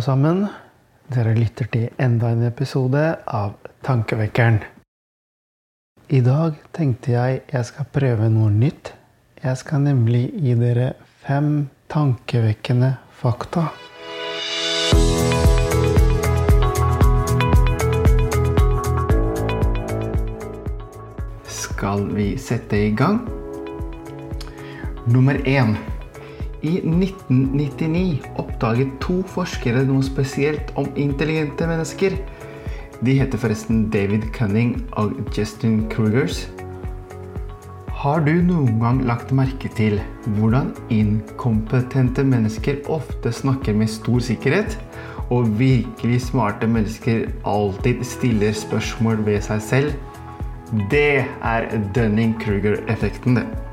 sammen. Dere lytter til enda en episode av Tankevekkeren. I dag tenkte jeg jeg skal prøve noe nytt. Jeg skal nemlig gi dere fem tankevekkende fakta. Skal vi sette i gang? Nummer én. I 1999 oppdaget to forskere noe spesielt om intelligente mennesker. De heter forresten David Cunning og Justin Krugers. Har du noen gang lagt merke til hvordan inkompetente mennesker ofte snakker med stor sikkerhet, og virkelig smarte mennesker alltid stiller spørsmål ved seg selv? Det er Dunning-Kruger-effekten, det.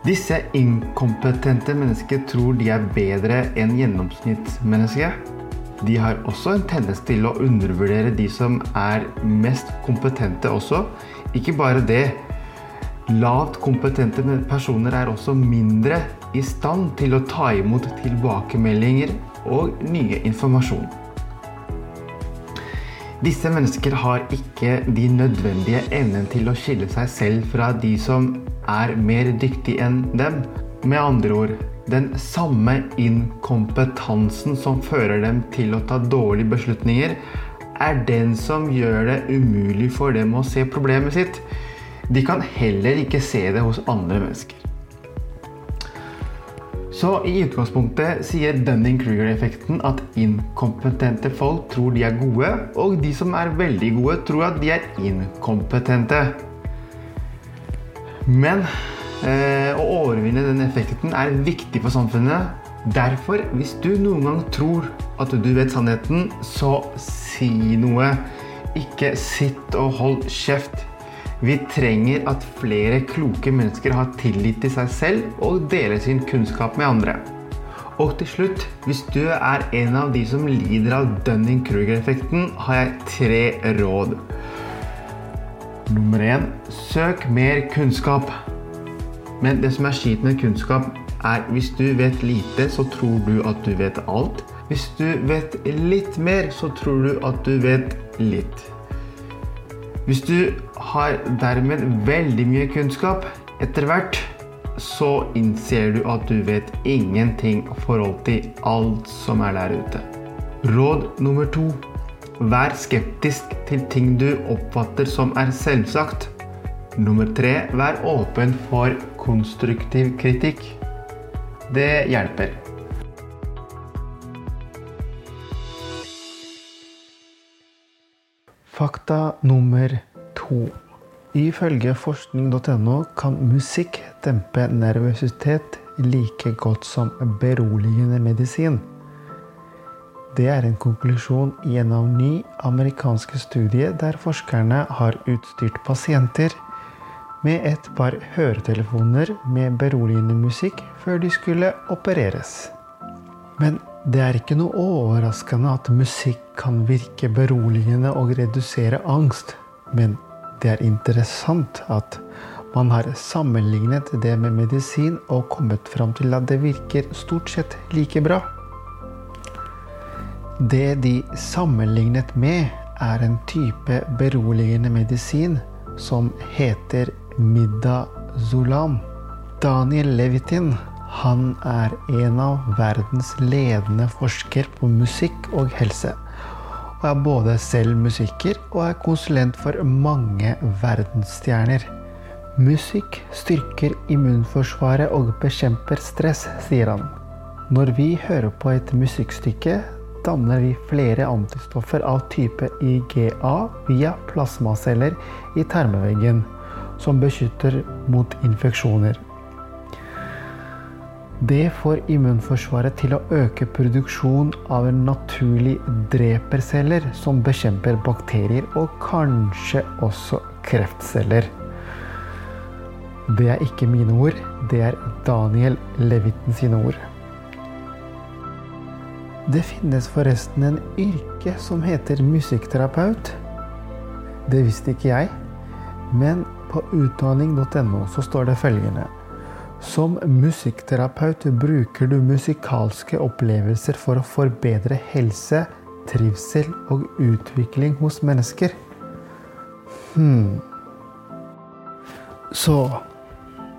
Disse inkompetente mennesker tror de er bedre enn gjennomsnittsmennesket. De har også en tendens til å undervurdere de som er mest kompetente også. Ikke bare det. Lavt kompetente personer er også mindre i stand til å ta imot tilbakemeldinger og nye informasjon. Disse mennesker har ikke de nødvendige evnen til å skille seg selv fra de som er mer dyktig enn dem. Med andre ord den samme inkompetansen som fører dem til å ta dårlige beslutninger, er den som gjør det umulig for dem å se problemet sitt. De kan heller ikke se det hos andre mennesker. Så i utgangspunktet sier Dunning-Kruger-effekten at inkompetente folk tror de er gode, og de som er veldig gode, tror at de er inkompetente. Men eh, å overvinne den effekten er viktig for samfunnet. Derfor, hvis du noen gang tror at du vet sannheten, så si noe. Ikke sitt og hold kjeft. Vi trenger at flere kloke mennesker har tillit til seg selv og deler sin kunnskap med andre. Og til slutt, hvis du er en av de som lider av Dunning-Kruger-effekten, har jeg tre råd. Nummer én søk mer kunnskap. Men det som er skitt med kunnskap, er hvis du vet lite, så tror du at du vet alt. Hvis du vet litt mer, så tror du at du vet litt. Hvis du har dermed veldig mye kunnskap etter hvert, så innser du at du vet ingenting i forhold til alt som er der ute. Råd nummer to. Vær skeptisk til ting du oppfatter som er selvsagt. Nummer tre. Vær åpen for konstruktiv kritikk. Det hjelper. Fakta nummer to. Ifølge forskning.no kan musikk dempe nervøsitet like godt som beroligende medisin. Det er en konklusjon i en av ny amerikanske studie der forskerne har utstyrt pasienter med et par høretelefoner med beroligende musikk før de skulle opereres. Men det er ikke noe overraskende at musikk kan virke beroligende og redusere angst. Men det er interessant at man har sammenlignet det med medisin og kommet fram til at det virker stort sett like bra. Det de sammenlignet med, er en type beroligende medisin som heter Midazolam. Daniel Levitin han er en av verdens ledende forskere på musikk og helse. Og er både selv musiker og er konsulent for mange verdensstjerner. Musikk styrker immunforsvaret og bekjemper stress, sier han. Når vi hører på et musikkstykke, danner vi flere antistoffer av type IGA via plasmaceller i tarmveggen, som beskytter mot infeksjoner. Det får immunforsvaret til å øke produksjon av en naturlig dreperceller som bekjemper bakterier og kanskje også kreftceller. Det er ikke mine ord, det er Daniel Levitten sine ord. Det finnes forresten en yrke som heter musikkterapeut. Det visste ikke jeg. Men på utdanning.no så står det følgende. Som musikkterapeut bruker du musikalske opplevelser for å forbedre helse, trivsel og utvikling hos mennesker. Hmm. Så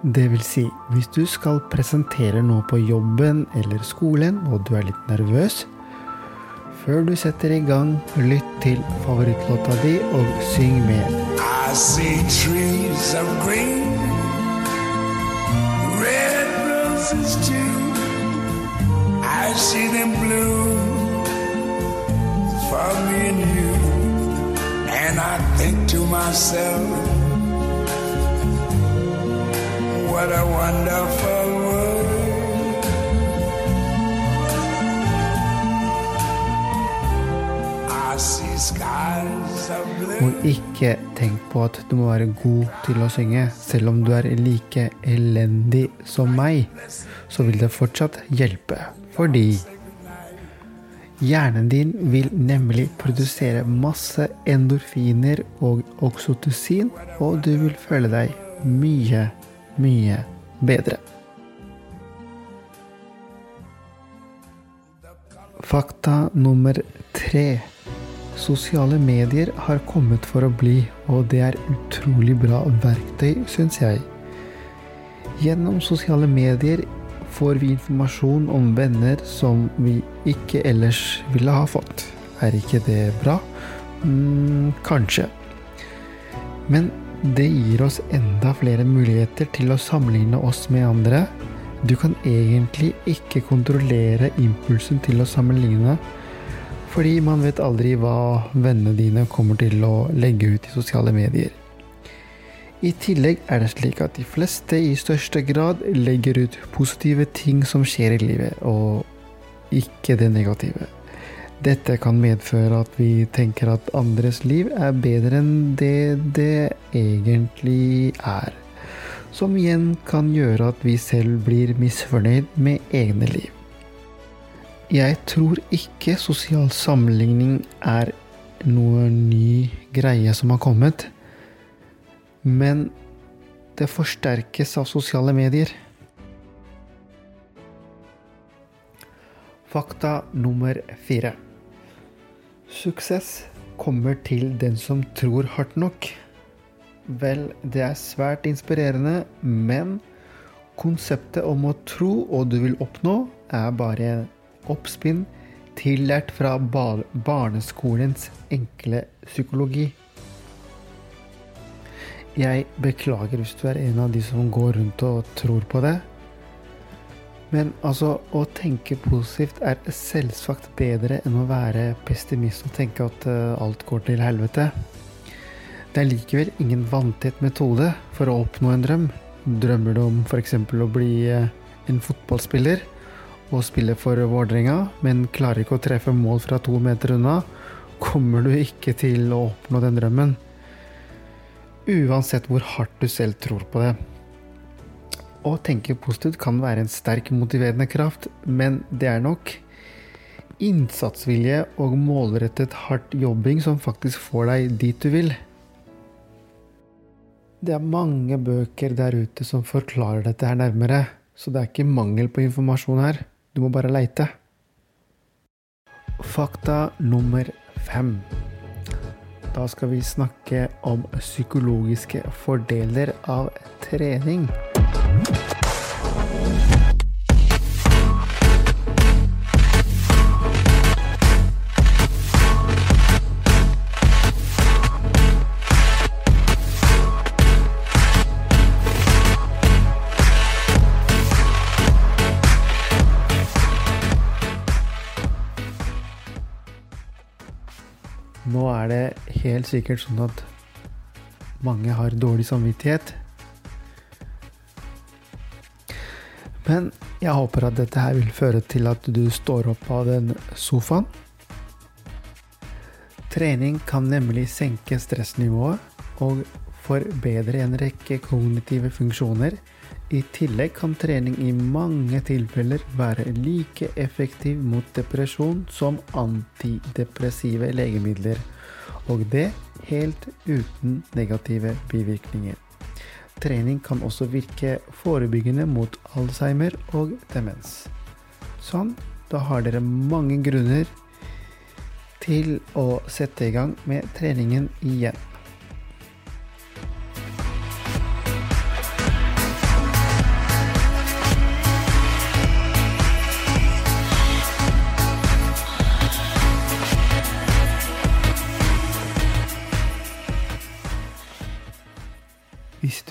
det vil si, hvis du skal presentere noe på jobben eller skolen, og du er litt nervøs Før du setter i gang, lytt til favorittlåta di og syng med. I see trees of green, red roses too. I see them blue for me and you. And I think to myself What a wonderful world. Og ikke tenk på at du må være god til å synge. Selv om du er like elendig som meg, så vil det fortsatt hjelpe. Fordi Hjernen din vil nemlig produsere masse endorfiner og oksytocin, og du vil føle deg mye mye bedre. Fakta nummer tre. Sosiale medier har kommet for å bli, og det er utrolig bra verktøy, syns jeg. Gjennom sosiale medier får vi informasjon om venner som vi ikke ellers ville ha fått. Er ikke det bra? Mm, kanskje. Men det gir oss enda flere muligheter til å sammenligne oss med andre. Du kan egentlig ikke kontrollere impulsen til å sammenligne, fordi man vet aldri hva vennene dine kommer til å legge ut i sosiale medier. I tillegg er det slik at de fleste i største grad legger ut positive ting som skjer i livet, og ikke det negative. Dette kan medføre at vi tenker at andres liv er bedre enn det det egentlig er. Som igjen kan gjøre at vi selv blir misfornøyd med egne liv. Jeg tror ikke sosial sammenligning er noe ny greie som har kommet. Men det forsterkes av sosiale medier. Fakta nummer fire. Suksess kommer til den som tror hardt nok. Vel, det er svært inspirerende, men konseptet om å tro og du vil oppnå, er bare oppspinn tillært fra barneskolens enkle psykologi. Jeg beklager hvis du er en av de som går rundt og tror på det. Men altså, å tenke positivt er selvsagt bedre enn å være pessimist og tenke at uh, alt går til helvete. Det er likevel ingen vanntett metode for å oppnå en drøm. Drømmer du om f.eks. å bli uh, en fotballspiller og spille for Vålerenga, men klarer ikke å treffe mål fra to meter unna, kommer du ikke til å oppnå den drømmen. Uansett hvor hardt du selv tror på det. Å tenke positivt kan være en sterk motiverende kraft, men det er nok innsatsvilje og målrettet hardt jobbing som faktisk får deg dit du vil. Det er mange bøker der ute som forklarer dette her nærmere, så det er ikke mangel på informasjon her. Du må bare leite. Fakta nummer fem. Da skal vi snakke om psykologiske fordeler av trening. Nå er det helt sikkert sånn at mange har dårlig samvittighet Men jeg håper at dette her vil føre til at du står opp av den sofaen. Trening kan nemlig senke stressnivået og forbedre en rekke kognitive funksjoner. I tillegg kan trening i mange tilfeller være like effektiv mot depresjon som antidepressive legemidler, og det helt uten negative bivirkninger. Trening kan også virke forebyggende mot Alzheimer og demens. Sånn, da har dere mange grunner til å sette i gang med treningen igjen.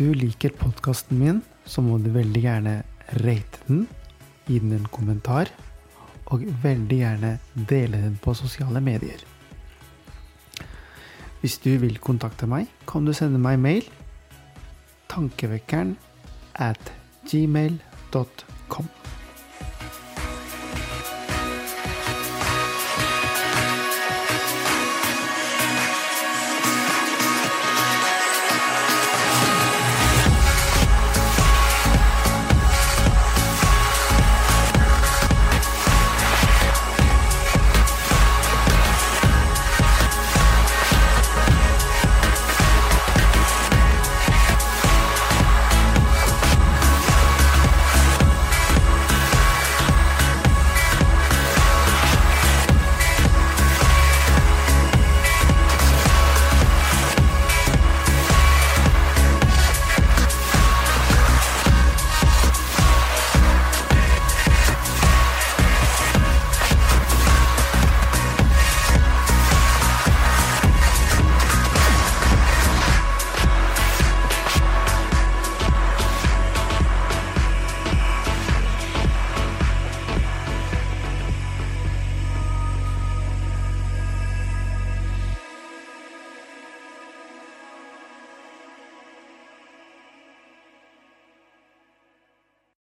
Du liker podkasten min, så må du veldig gjerne rate den, gi den en kommentar, og veldig gjerne dele den på sosiale medier. Hvis du vil kontakte meg, kan du sende meg mail tankevekkeren at gmail.com.